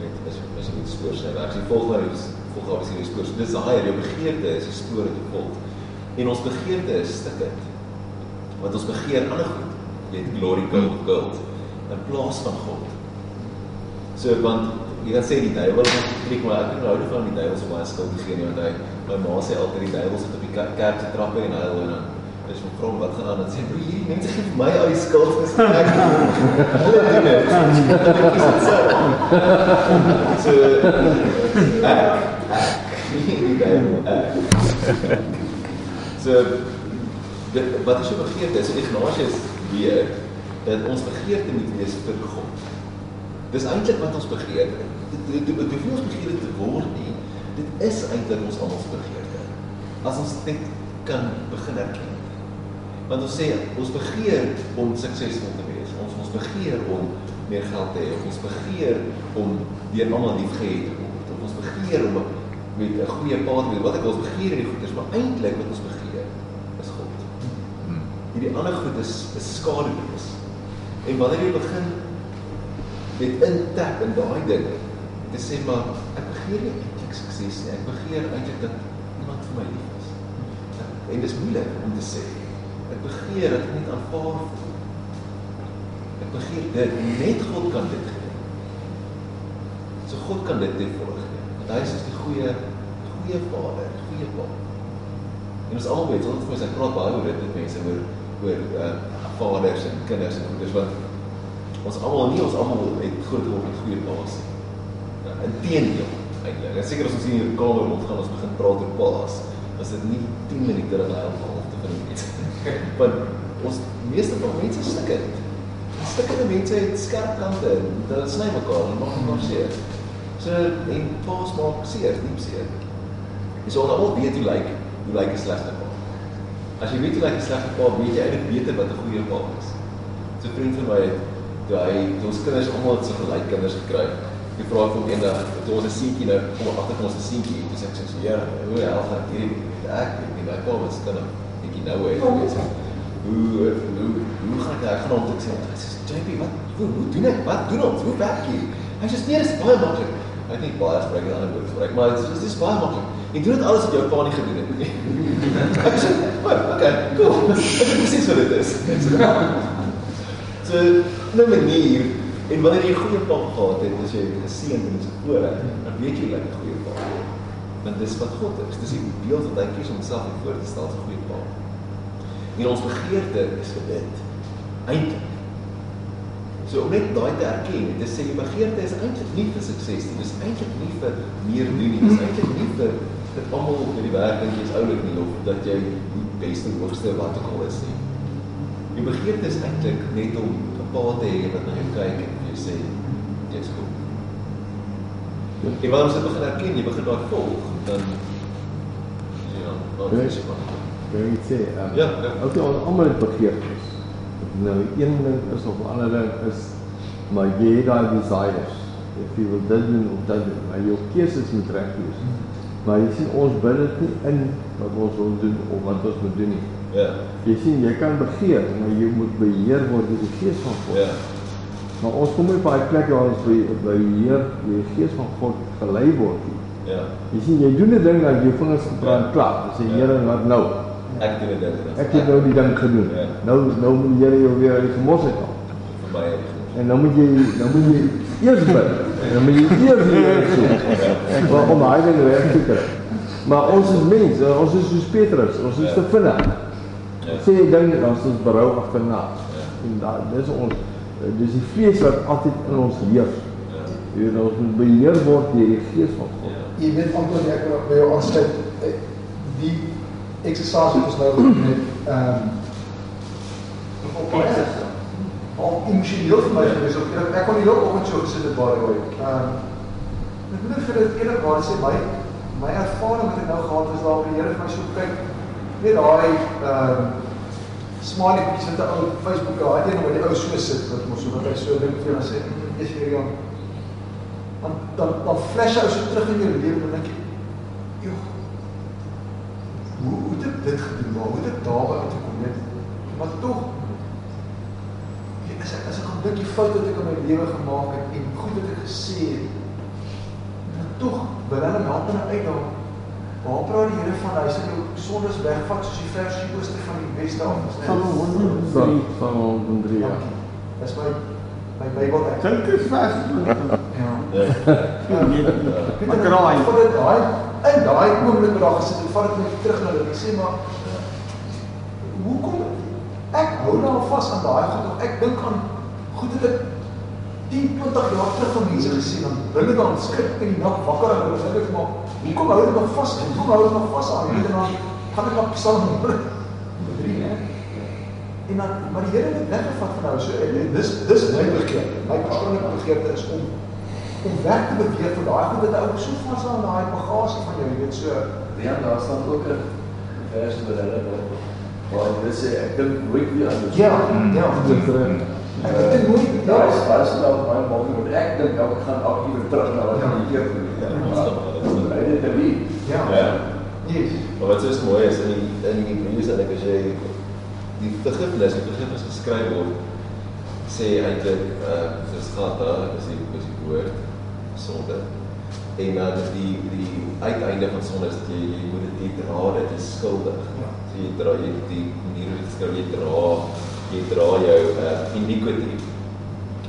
Speaker 2: weet as jy moet spoor sy werk. Jy volg die volg obviously die spoor. So desire, jou begeerte is die spore te volg. En ons begeerte is stikkend. Want ons begeer ander goed. Jy het glory gold gold in plaas van God. So want jy kan sê die duiwel het geklik maar ek het nou van die duiwel so baie skuld gegee nie want hy my ma sê altyd die duiwel sit op die kerk, se trappe en hy dan is my vrou wat gaan aan en sê bro hierdie mense gee vir my al die skuld dis ek hulle doen dit is dit so ek ek so dit, wat is jou begeerte? So Ignatius weer dat ons begeerte moet wees vir God. Dis eintlik wat ons begeer. Dit dit dit hoef nie ons begeerte te word nie. Dit is eintlik ons almal se begeerte. As ons net kan begin erken. Want ons sê ons begeer om suksesvol te wees. Ons ons begeer om meer geld te hê. Ons begeer om deur almal liefgehad te word. Ons begeer om met 'n goeie pa te wees. Wat ek ons begeer in die goeders, maar eintlik wat ons begeer is God. Hierdie ander goed is is skaduwees. En wanneer jy begin met intap in daai ding te sê maar ek begeer nie eintlik sukses nie. Ek begeer eintlik dat iemand vir my lief is. En dis moeilik om te sê. Ek begeer dat ek net aanvaar voel. Ek begeer dit net God kan dit gee. So God kan dit ten volle gee. Want hy is die goeie goeie Vader, goeie Pa. En ons almal weet, ons mense praat baie oor dit met mense oor oor uh, vaders en kinders en goeders wat ons almal nie ons almal het groot geword met goeie paas nie. Ja, Inteendeel eintlik. Ek seker as ons hier in die kamer rond gaan ons begin praat oor paas, is dit nie 10 minute dat hy al te van iets. Want ons meeste van mense stikkend. Stikkende mense het skerp kante en hulle sny mekaar en maak mekaar seer. So en paas maak seer, diep seer. Dis ons almal weet hoe lyk hoe lyk 'n slegte pa. As jy weet hoe lyk 'n slegte pa, weet jy eintlik beter wat 'n goeie pa is. So vriend van my het toe hy ons kinders almal het so gelyk kinders gekry. Ek vra vir hom eendag, toe ons 'n seentjie nou kom agter ons 'n seentjie, toe sê ek so, "Ja, hoe hel gaan hierdie ek nie, my pa was kind bietjie nou hè, jy. Hoe hoe hoe gaan ek gaan hom toe sê, sê, "JP, wat hoe, hoe doen ek? Wat doen ons? Hoe werk hier?" Hy sê, "Nee, dis baie maklik." Hy het nie baie gespreek aan 'n woord gebruik, maar dit is dis baie maklik. Jy doen dit alles wat jou pa nie gedoen het nie. Ek sê, "Maar, okay, cool." Dit is presies wat dit is. So, 'n manier en wanneer jy 'n goeie pa gehad het, as jy geseën in sy ore, dan weet jy jy 'n goeie pa het. Want dis wat God is. Dis die beeld wat hy kies om homself voor te stel as 'n goeie pa. En ons begeerte is vir dit. Eintlik. So om net daai te erken, dit sê jy begeerte is eintlik nie vir sukses nie. Dis eintlik nie vir meer doen nie. Dis eintlik nie vir dat almal op die werk dink jy's oulik nie of dat jy die beste hoogste wat ook al is nie. Jy begeerte is eintlik net om 'n pa te hê wat na jou kyk en jy sê jy's goed. En wanneer jy begin erken, jy begin daar volg, dan ja, dan is dit maar.
Speaker 5: Jy sê? Um,
Speaker 2: Ja, ja.
Speaker 5: Ons almal het begeertes. Nou een ding is of ander ding is maar jy het daai desires. If you will dit doen of dat doen, maar jou keuses moet reg wees. Maar jy sien ons bid dit nie in wat ons wil doen of wat ons moet doen nie.
Speaker 2: Ja.
Speaker 5: Jy sien jy kan begeer, maar jy moet beheer word deur die Gees van God.
Speaker 2: Ja.
Speaker 5: Maar ons kom nie op daai plek waar ons by beheer deur die Gees van God gelei word nie.
Speaker 2: Ja.
Speaker 5: Jy sien jy doen 'n ding dat jou vingers gebrand klap. Jy sê
Speaker 2: Ja.
Speaker 5: Here, wat nou?
Speaker 2: Ek doen dit dink.
Speaker 5: Ek het nou die ding gedoen.
Speaker 2: Ja.
Speaker 5: Nou nou moet jy jou weer uit die gemors uit haal.
Speaker 2: vir my uit.
Speaker 5: En nou moet jy nou moet jy eers bid. En dan moet jy eers Here soek. Maar om daai ding reg te kry. Maar ons is mense, ons is soos Petrus, ons is
Speaker 2: Ja.
Speaker 5: te vinnig.
Speaker 2: Ja.
Speaker 5: Sê jy ding dan is ons berou agterna.
Speaker 2: Ja.
Speaker 5: En daai dis ons dis die vlees wat altyd in ons heers.
Speaker 2: Ja.
Speaker 5: Jy weet ons moet beheer word deur die gees van God.
Speaker 2: Ja.
Speaker 1: Jy weet Anton ek wil by jou aansluit. Eh, Die exercise wat ons nou doen met ehm op baie al emosioneel vir my gewees op ek, ek kon die hele oggend so gesit het by die way. Ehm ek moet vir dit eerlikwaar sê my my ervaring wat ek nou gehad het is daar die Here vir my so kyk net daai ehm smiley bietjie met 'n ou Facebook daai een waar die ou so sit wat mos so wat hy so dink vir jou en sê "Mm, is hier Jan dan dan dan flash hy so terug in jou lewe en dink jy joh hoe hoe het dit gedoen maar hoe het ek daarby uitgekom net maar tog jy is ek as ek dink die fout wat ek in my lewe gemaak het en goed wat ek gesê het maar tog wil hulle help in 'n uitdaging Waar praat die Here van hy sal jou sondes wegvat soos die vers die ooste van die weste af is net.
Speaker 7: Psalm 103.
Speaker 5: Van van ons en drie jaar.
Speaker 1: Dankie. Dis my my Bybel ek.
Speaker 7: Dink is vers 20.
Speaker 1: Ja.
Speaker 2: Ja.
Speaker 7: Maar kraai.
Speaker 1: Vir daai in daai oomblik wat daar gesit het, vat dit my terug na dit. Ek sê maar hoekom ek hou nou vas aan daai goed. Ek dink aan goed wat ek 10, 20 jaar terug van mense gesien dan bring dit dan skrik in die nag wakker en hulle sê ek maar hoekom hou dit nog vas? Hoekom hou dit nog vas aan? Weet dan gaan ek op Psalm 3 hè. En dan maar die Here het dit weggevat van nou so dis dis my begeerte. My persoonlike begeerte is om om weg te beweeg van daai goed wat ou so vas aan daai bagasie van jou, jy weet so.
Speaker 8: Ja, daar staan ook 'n vers oor hulle waar dit sê ek dink nooit weer aan dit.
Speaker 1: Ja, ja.
Speaker 5: Dis reg.
Speaker 1: Ek het dit nooit
Speaker 8: Daar is baie stel op my maak moet ek dink ek gaan af hier terug na wat ek hier gedoen het. Hy het dit nie.
Speaker 1: Ja.
Speaker 2: Ja.
Speaker 1: Yes.
Speaker 2: Maar wat is mooi is in die in die Hebreëus en ek as jy die vergifnis, die vergifnis geskryf word sê eintlik uh soos gaan daar is die is die woord sonde. En dan die die uiteinde van sonde is dat jy jy moet dit dra, dit is skuldig.
Speaker 1: Ja.
Speaker 2: So jy dra jy die manier hoe dit skryf jy dra jy dra jou uh iniquity.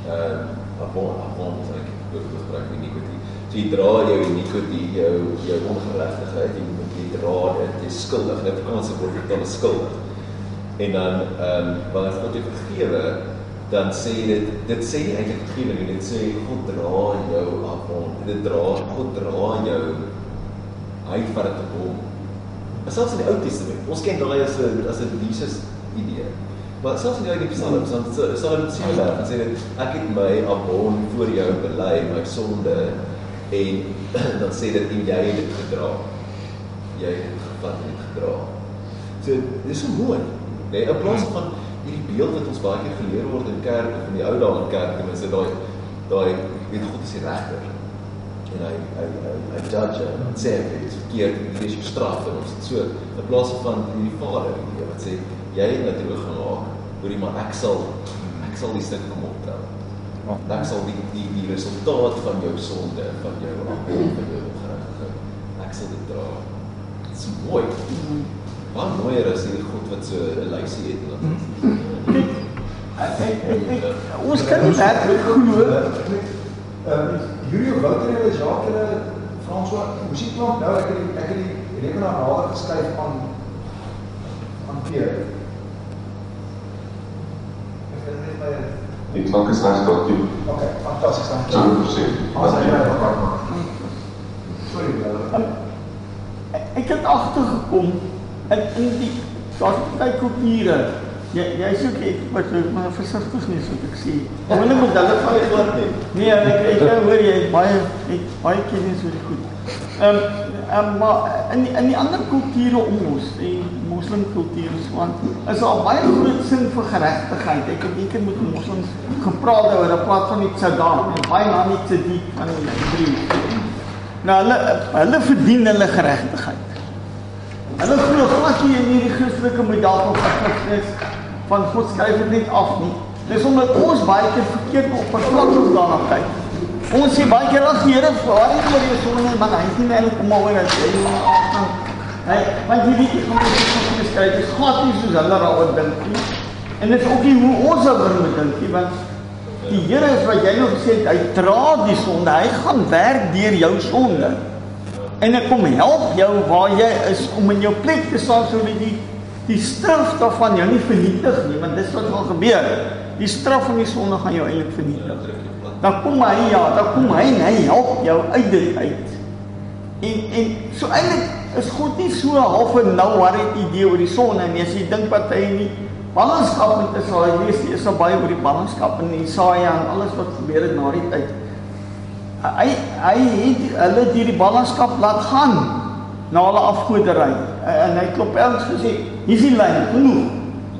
Speaker 2: Uh upon upon is ek ook gebruik iniquity. So jy dra jou iniquity, jou jou ongeregtigheid, jy moet jy dra dit, jy is skuldig. Dit Engels word dit dan skuldig. En dan ehm um, wanneer God jou vergewe, dan sê dit dit sê eintlik vergewe nie, dit sê God dra jou upon. Dit dra God dra jou hy vat dit op hom. Selfs in die Ou Testament, ons ken daai as 'n as 'n Jesus idee. Maar selfs in die Ou Psalms, dan sê- Psalm 7 dan sê dit ek het my abon voor jou bely, my sonde en dan sê dit en jy het dit gedra. Jy het dit gevat en dit gedra. So dis so mooi. Nee, in plaas van hierdie beeld wat ons baie keer geleer word in kerk of in die ou dae in kerk, ten minste daai daai weet God is die regter. En hy hy hy, hy judge en sê dit is verkeerd en dit is jou straf en ons het so in plaas van hierdie vader idee wat sê jy het nou droog gemaak hoorie maar ek sal ek sal die stuk kom optel. Ek sal die die die resultaat van jou sonde van jou afval van jou ongeregtigheid ek sal dit dra. Dit is mooi baie mooier as hierdie God wat so 'n lysie het en dat. Hmm.
Speaker 7: Ons kan nie werklik glo
Speaker 1: ehm Julio Wouter en Jacques hulle François, hoe sien klop nou ek het die, ek het die rekenaar nader geskuif aan aan Peer.
Speaker 6: Ek het net by Ek maak eens naar dat toe.
Speaker 1: Oké, fantastisch. Dank
Speaker 6: je. 100%. Als
Speaker 1: hij mij dat kan maken. Sorry.
Speaker 7: Ek het agtergekom in in die daar's baie kulture. Jy jy sê ek wat maar versigtig nie so ek sê. Hulle moet hulle van
Speaker 2: glad nie.
Speaker 7: Nee, ek ek kan hoor jy baie het baie kennis oor die goed. Ehm um, maar in die, in die ander kulture om ons, die moslimkulture want is daar baie groot sin vir geregtigheid. Ek het eendag met moslims gepraat oor 'n plaas van die Saddam en baie na die Sadiq van die Hebreë. Nou hulle hulle verdien hulle geregtigheid. Hulle glo glad nie in hierdie Christelike model van Christus van God skryf dit net af nie. Dis omdat ons baie keer verkeerd op persoonlik daarna kyk. Ons sê baie keer as die Here waar is oor jou sonde maar hy het nie eintlik kom oor as jy gaan. Hy want jy weet jy gaan dit nie skryf. Dis glad nie soos hulle daaroor dink nie. En dit is ook nie hoe ons daaroor moet dink nie want die Here is wat jy nou gesê het, hy dra die sonde. Hy gaan werk deur jou sonde. En ek kom help jou waar jy is om in jou plek te staan sodat die die straf daarvan jou nie vernietig nie, want dis wat gaan gebeur. Die straf van die sonde gaan jou eintlik vernietig. Dan kom hy ja, dan kom hy en hy help jou uit dit uit. En en so eintlik is God nie so half 'n nou worry idee oor die sonde nie. As jy dink wat hy nie ballingskap met Israel lees, jy is so baie oor die ballingskap in Jesaja en alles wat gebeur het na die tyd. Hy hy het hulle deur die ballingskap laat gaan na hulle afgodery. En hy klop elks gesê, hier's die lyn, genoeg.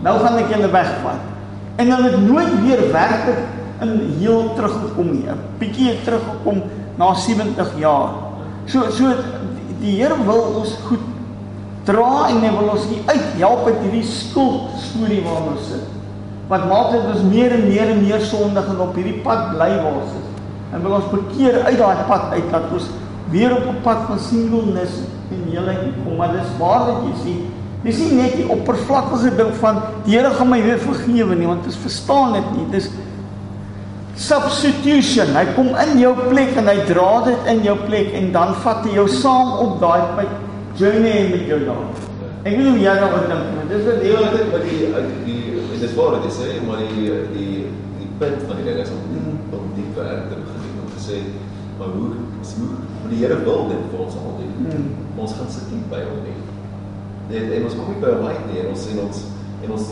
Speaker 7: Nou gaan ek julle wegvat. En hulle het nooit weer werklik in heel teruggekom nie. 'n Bietjie teruggekom na 70 jaar. So so die Here wil ons goed dra en hy wil ons nie uithelp uit hierdie skuld storie waar ons sit. Want maak dit ons meer en meer en meer sondig en op hierdie pad bly waar ons is. En wil ons bekeer uit daai pad uit dat ons weer op 'n pad van singleness en heelheid kom. Maar dis waar wat jy sien. Dis nie net die oppervlakkige ding van die Here gaan my weer vergewe nie, want ons verstaan dit nie. Dis substitution. Hy kom in jou plek en hy dra dit in jou plek en dan vat hy jou saam op daai met journey met jou daar. Ek weet hoe jy daaroor dink, maar dis wat
Speaker 2: heel dit wat die die en dis waar dit is hè, maar die die die punt van die ding is om om die werk te begin sê maar hoe hoe maar die Here wil dit vir ons almal doen. Hmm. Ons gaan sit nie by hom nie. Net en ons kom nie by hom uit nie en ons sien ons en ons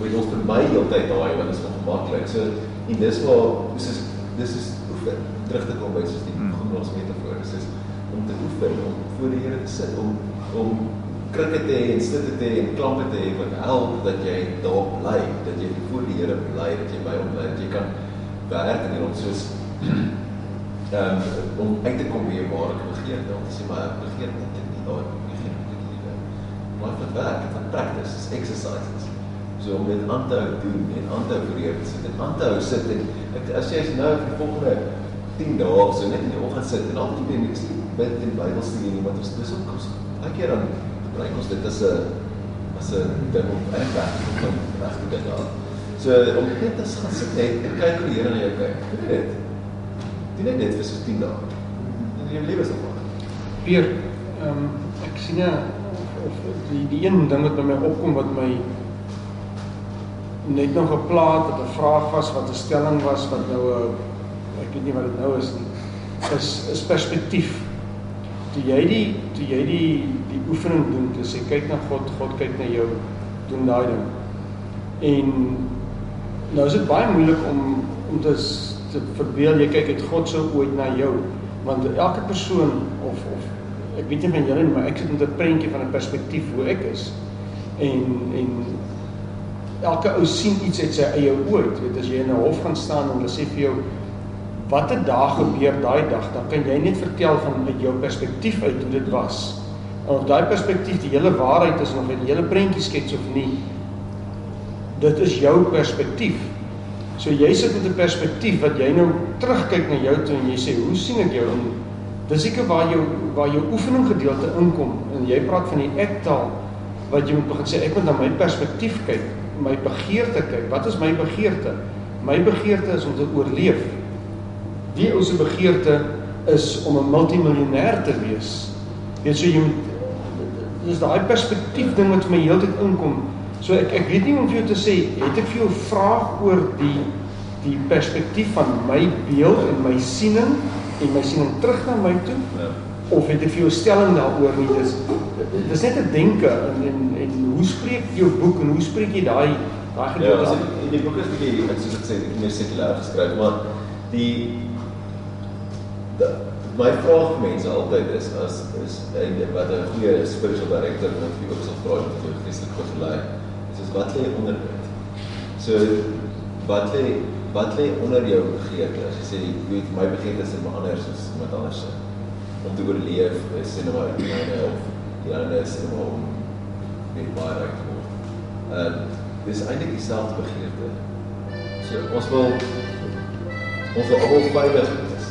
Speaker 2: weet ons verby heeltyd daai want dit is ongemaklik. So en dis waar dis is dis is oefen terug te kom by soos die begin ons metafoor is om te oefen om voor die Here te sit om om krikke te hê en stitte te hê en klampe te hê wat help dat jy daar bly, dat jy voor die Here bly, dat jy by hom bly, dat jy kan werk en hom soos ehm um, om uit te kom by jou ware begeerte, om te sê maar ek begeer dit nie daar nie, geen begeerte. Maar vir werk, vir practice, is exercises. So om dit aan te hou doen en aan te hou jou sit en aan te hou sit en ek, as jy nou vir die volgende 10 dae so net in die oggend sit en altyd weer niks bid en Bybelstudie nie, want ons dis ook kos. Elke keer dan gebruik ons dit as 'n as 'n ding om weg te kom reg te dit daar. So om net as gaan sit net en kyk hoe die Here na jou kyk. Doen dit. Doen net dit vir so 10 dae. En jou lewe sal verander.
Speaker 9: Pier, ehm um, ek sien ja of die die een ding wat by my opkom wat my net nog geplaat het, 'n vraag was wat 'n stelling was wat nou 'n ek weet nie wat dit nou is nie. Is is perspektief. Toe jy die toe jy die die oefening doen, toe sê kyk na God, God kyk na jou, doen daai ding. En nou is dit baie moeilik om om te verbeel jy kyk het God sou ooit na jou, want elke persoon of of ek weet nie van julle nie, maar ek sit met 'n prentjie van 'n perspektief hoe ek is. En en elke ou sien iets uit sy eie. Jy weet as jy in 'n hof gaan staan en hulle sê vir jou watter dag gebeur daai dag, dan kan jy net vertel van uit jou perspektief uit hoe dit was. Of daai perspektief die hele waarheid is of jy die hele prentjie skets of nie, dit is jou perspektief. So jy sit met 'n perspektief wat jy nou terugkyk na jou toe en jy sê, "Hoe sien ek jou?" En dis seker waar jou waar jou oefening gedeelte inkom en jy praat van die ektaal wat jy moet begin sê, ek moet na my perspektief kyk, my begeerte kyk. Wat is my begeerte? My begeerte is om te oorleef. Die ou se begeerte is om 'n multimiljonêr te wees. Weet so jy moet dis daai perspektief ding wat vir my heeltyd inkom. So ek ek weet nie om vir jou te sê, het ek vir jou 'n vraag oor die die perspektief van my beeld en my siening en my siening terug na my toe
Speaker 2: Ja.
Speaker 9: of het ek vir jou stelling daaroor nie dis dis net 'n denke en, en en hoe spreek jou boek en hoe spreek jy daai daai
Speaker 2: Ja,
Speaker 9: gedeelte
Speaker 2: so
Speaker 9: aan?
Speaker 2: die, die boek is bietjie ek soos ek sê meer sekulêr geskryf, maar die de, my vraag vir mense altyd is as is en wat 'n goeie spiritual director vir ook sal vra met jou geestelike gelei. Wat lê onder dit. So wat lê wat lê onder jou begeerte? As jy sê weet my begeerte is maar anders as iemand anders se. Om te oorleef is en maar myne of die ander is en maar om net baie ryk te word. Ehm dis eintlik dieselfde begeerte. So ons wil ons wil almal veilig wees.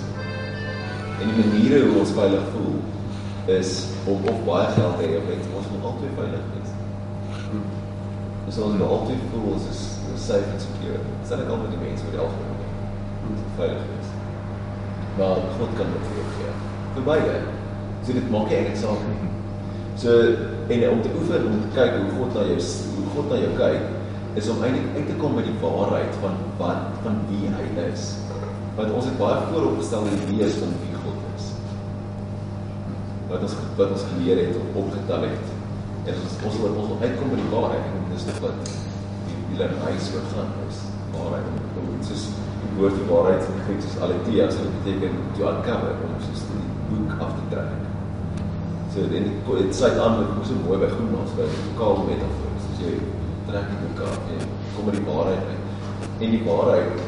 Speaker 2: En die maniere hoe ons veilig voel is om of baie geld te hê of net ons moet altyd veilig wees. Ons wil altyd voel ons is safe and secure. Dit is net altyd die mense wat algemeen moet veilig wees. Maar God kan dit vir jou gee. Vir beide. So dit maak nie eintlik saak nie. So en om te oefen om te kyk hoe God na jou hoe God na jou kyk is om eintlik uit te kom by die waarheid van wat van wie hy is. Want ons het baie vooropgestel hoe wie is van wie God is. Wat ons wat ons geleer het of opgetel het. En ons ons wil ons wil uitkom by die waarheid en dis net wat die die reis oor gaan is. Waarheid. Dit is die woord die waarheid in Grieks is aletheia, dit beteken to uncover om soos die boek af te trek. So en dit dit sluit aan met hoe so mooi by Groenmaas by die kaal metafoor. So jy trek die boek af en kom by die waarheid uit. En die waarheid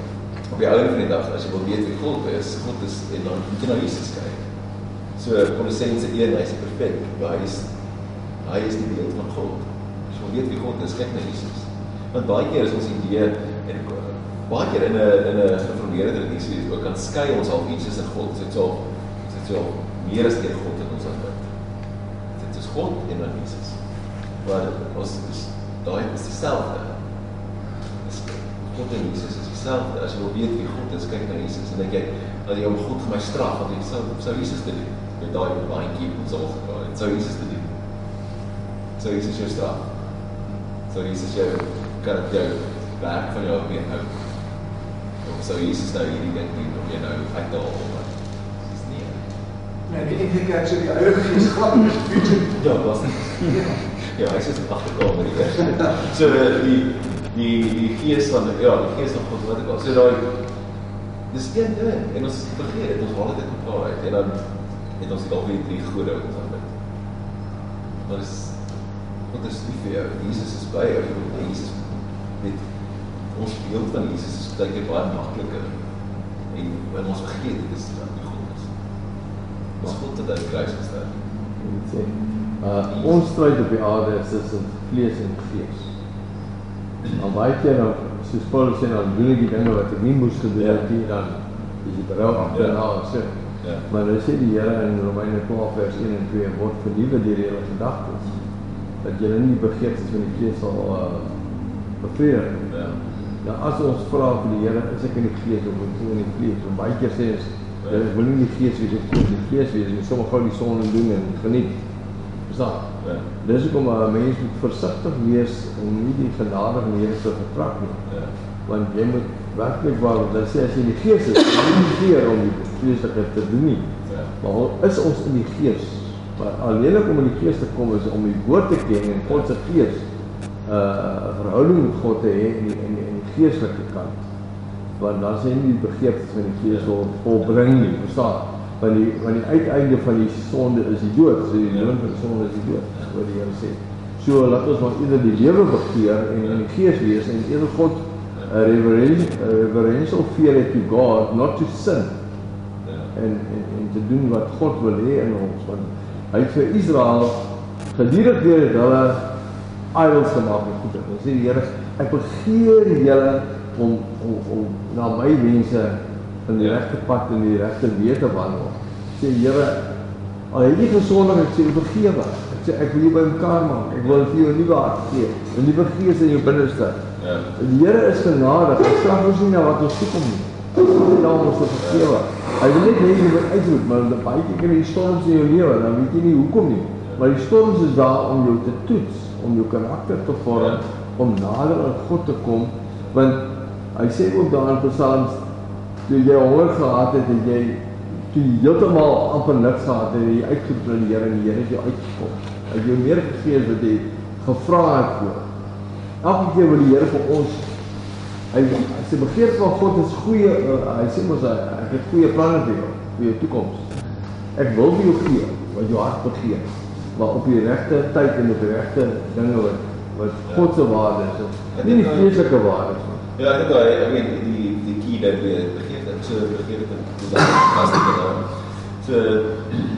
Speaker 2: op die einde van die dag as jy wil weet wie God is, God is en dan moet jy na Jesus kyk. So Kolossense 1, hy is perfek, maar hy is hy is die beeld van God. Wil weet wie God is, kyk na Jesus. Want baie keer is ons idee en baie keer in 'n in 'n geformeerde tradisie is ook kan skei ons al Jesus en God. Dit is so dit is so meer as net God in ons aanbid. Dit is God en dan Jesus. Maar ons is daai is dieselfde. Dis God en Jesus is dieselfde. As jy wil weet wie God is, kyk na Jesus en dink jy dat jy om God vir my straf, want jy sou sou Jesus dit doen. Met daai baantjie ons al gepraat het. Sou Jesus dit doen. Sou Jesus jou straf. Sou Jesus jou kan jou werk van jou weer hou. Of sou Jesus nou hierdie ding doen om jy nou uit te haal? Dis nie.
Speaker 1: Nee, ek ek dink ek sou die Heilige Gees glad is future.
Speaker 2: Ja, was dit. Ja, hy sit agterkamer hier. So die die die gees van ja, die gees van God wat ek al. So daai dis een ding en ons vergeet dit, ons haal dit uit mekaar uit en dan het ons dalk weer drie gode wat ons aanbid. Maar dis God is lief vir jou. Jesus is by jou. Jesus met ons beeld van Jesus is baie keer baie makliker. En wanneer ons vergeet dit is wat die God is. Ons God het aan die kruis gestaan.
Speaker 5: Dit sê uh ons stryd op die aarde is tussen vlees en gees. En baie keer dan soos Paulus sê dan doen ek die dinge wat ek nie moes gedoen het nie dan is die berou agterna sê.
Speaker 2: Ja.
Speaker 5: Maar dan sê die Here in Romeine 12 vers 1 en 2 word vernuwe deur julle gedagtes dat julle nie begeertes van die vlees sal uh bevredig nie.
Speaker 2: Ja.
Speaker 5: Nou as ons vra vir die Here, is ek in die vlees of ek in die vlees? Want baie keer sê ons dat ek wil nie in die vlees wees of in die vlees wees nie. Sommige gou die son doen en geniet. Verstaan?
Speaker 2: Ja.
Speaker 5: Dis hoekom 'n mens moet versigtig wees om nie die genade van die Here te vertrap nie.
Speaker 2: Ja.
Speaker 5: Want jy moet werklik waar dan sê as jy in die gees is, jy moet nie keer om die vleeslike te doen nie.
Speaker 2: Ja.
Speaker 5: Maar is ons in die gees, maar alleenlik om in die gees te kom is om die woord te ken en God se gees uh verhouding met God te hê in die in die, die geestelike kant. Want dan sê nie die begeertes van die vlees wil volbring nie, verstaan? Want die want die uiteinde van die sonde is die dood. So die loon van sonde is die dood, wat die Here sê. So laat ons maar eerder die lewe begeer en in die gees wees en eerder God 'n reverential reverential fear to God, not to sin en en en te doen wat God wil hê in ons want hy het vir Israel gedurig deur hulle idols gemaak met goede. Dan sê die Here, ek begeer julle om om om na my mense in die regte pad en die regte weë te wandel. Sê Here, al het jy gesondig, ek sê vergewe. Ek sê ek wil jou bymekaar maak. Ek wil vir jou 'n nuwe hart gee, 'n nuwe gees in jou binneste.
Speaker 2: Ja.
Speaker 5: Die Here is genadig. Hy straf ons nie na wat ons nie. Daar om ons te vergewe. Hy wil net hê jy moet uitroep, maar dan baie keer kan die storms in jou lewe, dan weet jy nie hoekom nie. Maar die storms is daar om jou te toets, om jou karakter te vorm, om nader aan God te kom, want Hy sê ook daar in Psalms toe jy honger gehad het en jy toe jy heeltemal amper niks gehad het, jy uitgeroep na die Here en die Here het jou uitgekom. Hy het jou meer gegee as wat jy gevra het voor. Elke keer wil die Here vir ons hy hy sê begeerte van God is goeie uh, hy sê mos hy ek het goeie planne vir jou vir jou toekoms. Ek wil vir jou gee wat jou hart begeer, maar op die regte tyd en op die regte dinge wat wat God se waarde is. Nie die vleeslike waarde nie.
Speaker 2: Ja, ek dink daai I mean die die key dat jy begeerte so begeerte hoe dat vas te hou. So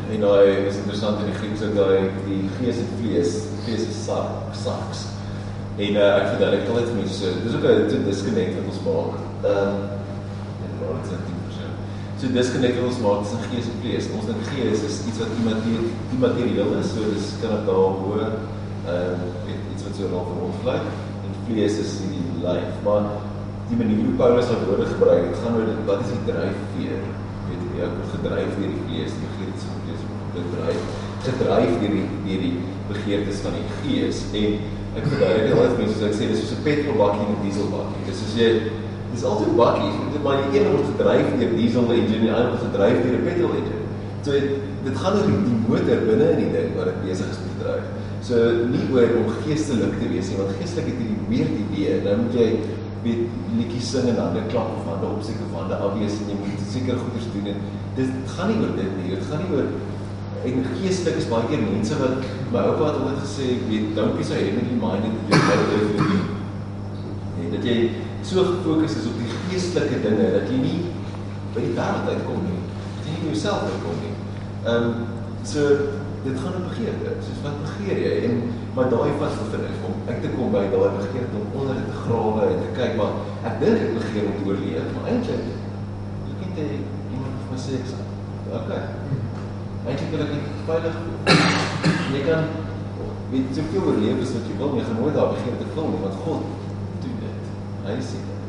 Speaker 2: en nou is interessant in die Grieks ook daai die gees en vlees, vlees is sak, saks. En uh, ek verduidelik altyd vir mense so, dis ook 'n disconnect wat ons maak. Ehm um, en maar dit is 10%. So disconnect wat ons maak tussen gees en vlees. Ons dink gees is iets wat immaterieel is, so dis kan dit daar bo ehm um, iets wat so rond ons bly. En vlees is die lyf, maar die manier hoe Paulus daai woorde gebruik, dit gaan oor dit wat is die dryfveer? Weet jy, ek word gedryf deur die vlees, die begeertes van die vlees, word gedryf, gedryf deur die deur die begeertes van die gees en Ek verduidelik dit altyd mense soos ek sê dis soos 'n petrolbakkie en 'n dieselbakkie. Dis soos jy dis altyd bakkies, dit maar die een word gedryf deur diesel en die ander word gedryf deur 'n petrol engine. So dit, gaan oor die motor binne in die ding wat dit besig is om te dryf. So nie oor om geestelik te wees nie, want geestelik het jy weer die idee, nou moet jy weet liedjies sing en dan 'n klap of hande opseek of hande afwees en jy moet seker goeders doen en dit gaan nie oor dit nie. Dit gaan nie oor en geestelik is baie keer mense wat my oupa het altyd gesê, weet, don't be so heavenly minded that you're not earthly. Nee, dat jy so gefokus is op die geestelike dinge dat jy nie by die wêreld uitkom nie. Dat jy nie jouself uitkom nie. Ehm um, so dit gaan om begeerte. Soos wat begeer jy? En maar daai wat vir is om ek te kom by daai begeerte om onder te grawe en te kyk maar ek dink ek begeer om te oorleef, maar eintlik ek het iemand vir my sê ek sê, okay. Eintlik wil ek net veilig voel. Jy kan weet soveel oorleef as wat jy wil, jy gaan nooit daar begin te vul nie, want God doen dit. Hy sê dit.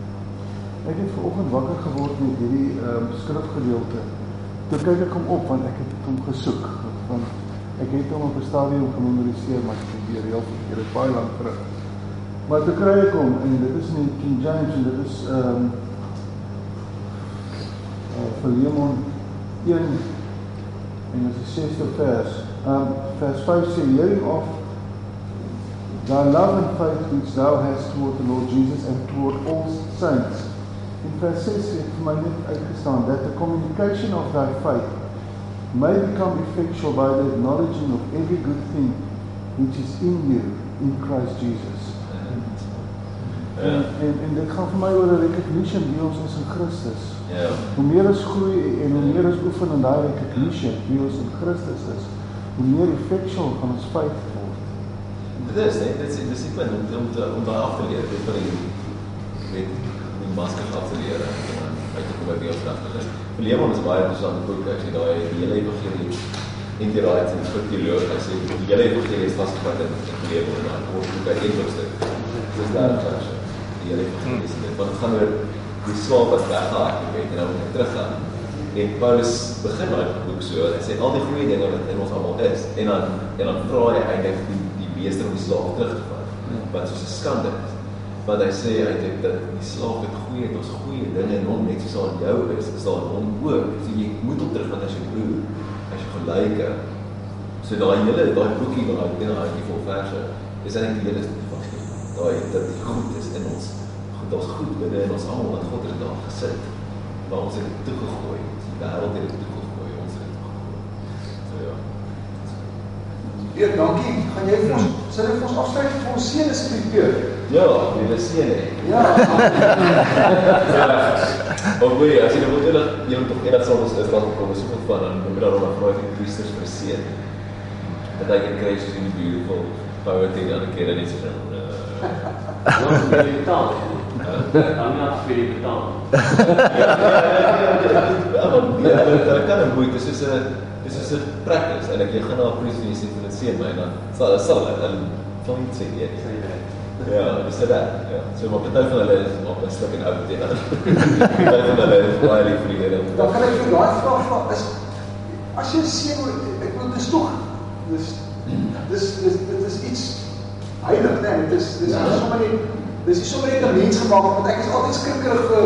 Speaker 1: Ek het vanoggend wakker geword met hierdie ehm uh, skrifgedeelte. Toe kyk ek hom op want ek het hom gesoek want ek het hom op 'n stadium gememoriseer maar ek het weer heel verkeerd baie lank terug. Maar toe kry ek hom en dit is in King James en dit is ehm um, uh, Philemon 1 en dit is die 6ste vers. Um vers 5 sê hearing of thy love and faith which thou hast toward the Lord Jesus and toward all saints. In vers 6 het vir my net uitgestaan that the communication of thy faith may become effectual by the acknowledging of every good thing which is in you in Christ Jesus. En, en en dit gaan vir my oor 'n recognition wie ons is in Christus.
Speaker 2: Ja.
Speaker 1: Hoe meer ons groei en hoe meer ons oefen in daai recognition wie ons in Christus is, hoe meer effectual gaan ons faith word.
Speaker 2: Dit is net dit is dis nie om om te om daar af te leer dit vir die met die masker af te leer en dan uit te kom by die opdragte is. Leemon is baie interessant boek ek sê daai die hele evangelie in die raad en vir teoloog hy sê die hele evangelie is vasgevat in die Leemon en dan word dit by een hoofstuk. Dis daar Die hele evangelie dit want dit gaan oor die swaap wat weggehardloop het en nou moet teruggaan. En Paulus begin daai boek so, hy sê al die goeie dinge wat in ons almal is en dan en dan vra hy eintlik die die meester om die slaaf terug te vat. Wat soos 'n skande is. Want hy sê eintlik dat die slaaf het goeie het ons goeie dinge en hom net soos aan jou is, is daar hom ook. So jy moet op terugvat as jou broer, as jou gelyke. So daai hele daai boekie daai daai vol verse is eintlik die hele daai dat die goed is in ons daar's goed binne in ons almal wat God het daar gesit. Maar ons het dit toegegooi. Die wêreld het dit toegegooi. Ons het dit toegegooi. So ja.
Speaker 1: Heer, dankie. Gaan jy vir ons sê vir ons afskryf vir ons seun asseblief?
Speaker 2: Ja, die seun hè.
Speaker 1: Ja.
Speaker 2: Ook weer, as jy nou moet hulle jy moet tog sal ons is dan kom so goed van dan moet daar nog 'n vir Christus vir seun. Dat hy kan kry in die beautiful poverty dan 'n keer net so.
Speaker 3: Ja, vir die betaal. Dan ja, vir die betaal.
Speaker 2: Ja, dit kan 'n moeite, dis 'n dis is 'n practice en ek jy gaan na priester en sê vir dit seën my dan sal sal hulle van iets sê ja. Ja, dis dit. Ja. So maar party van hulle is op 'n stuk en oud teen hulle. Party van hulle is baie lief vir Here.
Speaker 1: Dan kan ek vir daai vraag vra is as jy seën ek wil dis tog dis dis dis dit is heilig nee, dit is dis
Speaker 2: Ja.
Speaker 1: nie sommer net dis nie sommer net 'n mens gemaak want ek is altyd skrikkerig vir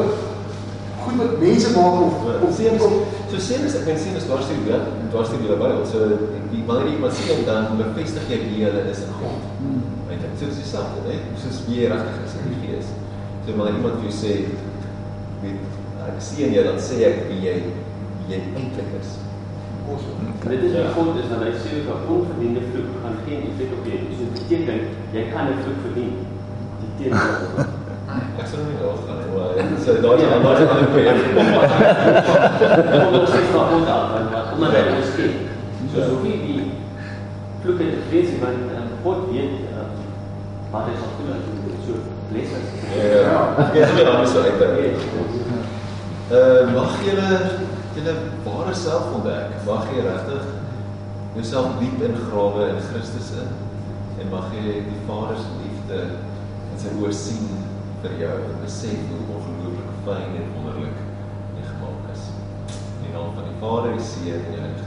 Speaker 1: goed wat mense maak of of
Speaker 2: sien kom so sien is ek sien is dwars deur dwars deur die Bybel. So die wanneer jy iemand sien dan bevestig jy wie hulle is in God. Weet jy? So dis dieselfde, né? Soos wie jy regtig is in die Gees. So wanneer iemand vir jou sê weet ek sien jy dan sê ek wie jy jy eintlik is.
Speaker 3: Dit is die God is dat hy sê dat onverdiende vloek gaan geen effek op jou hê. So dit beteken jy kan 'n vloek verdien. Die teenoor
Speaker 2: Ek sou nie daar gaan nie, maar so daar is 'n ander ander punt.
Speaker 3: Ons sê van God af, want omdat hy ons ken. So so wie die vloek het gelees van God weet wat hy sal doen. So lees as
Speaker 2: Ja, ek is weer anders uit. Uh mag julle julle ware self ontdek. Mag jy regtig jouself diep ingrawe in Christus in en mag jy die Vader se liefde in sy oë sien vir jou en besef hoe ongelooflik fyn en wonderlik jy gemaak is. In die naam van die Vader, die Seun en die Heilige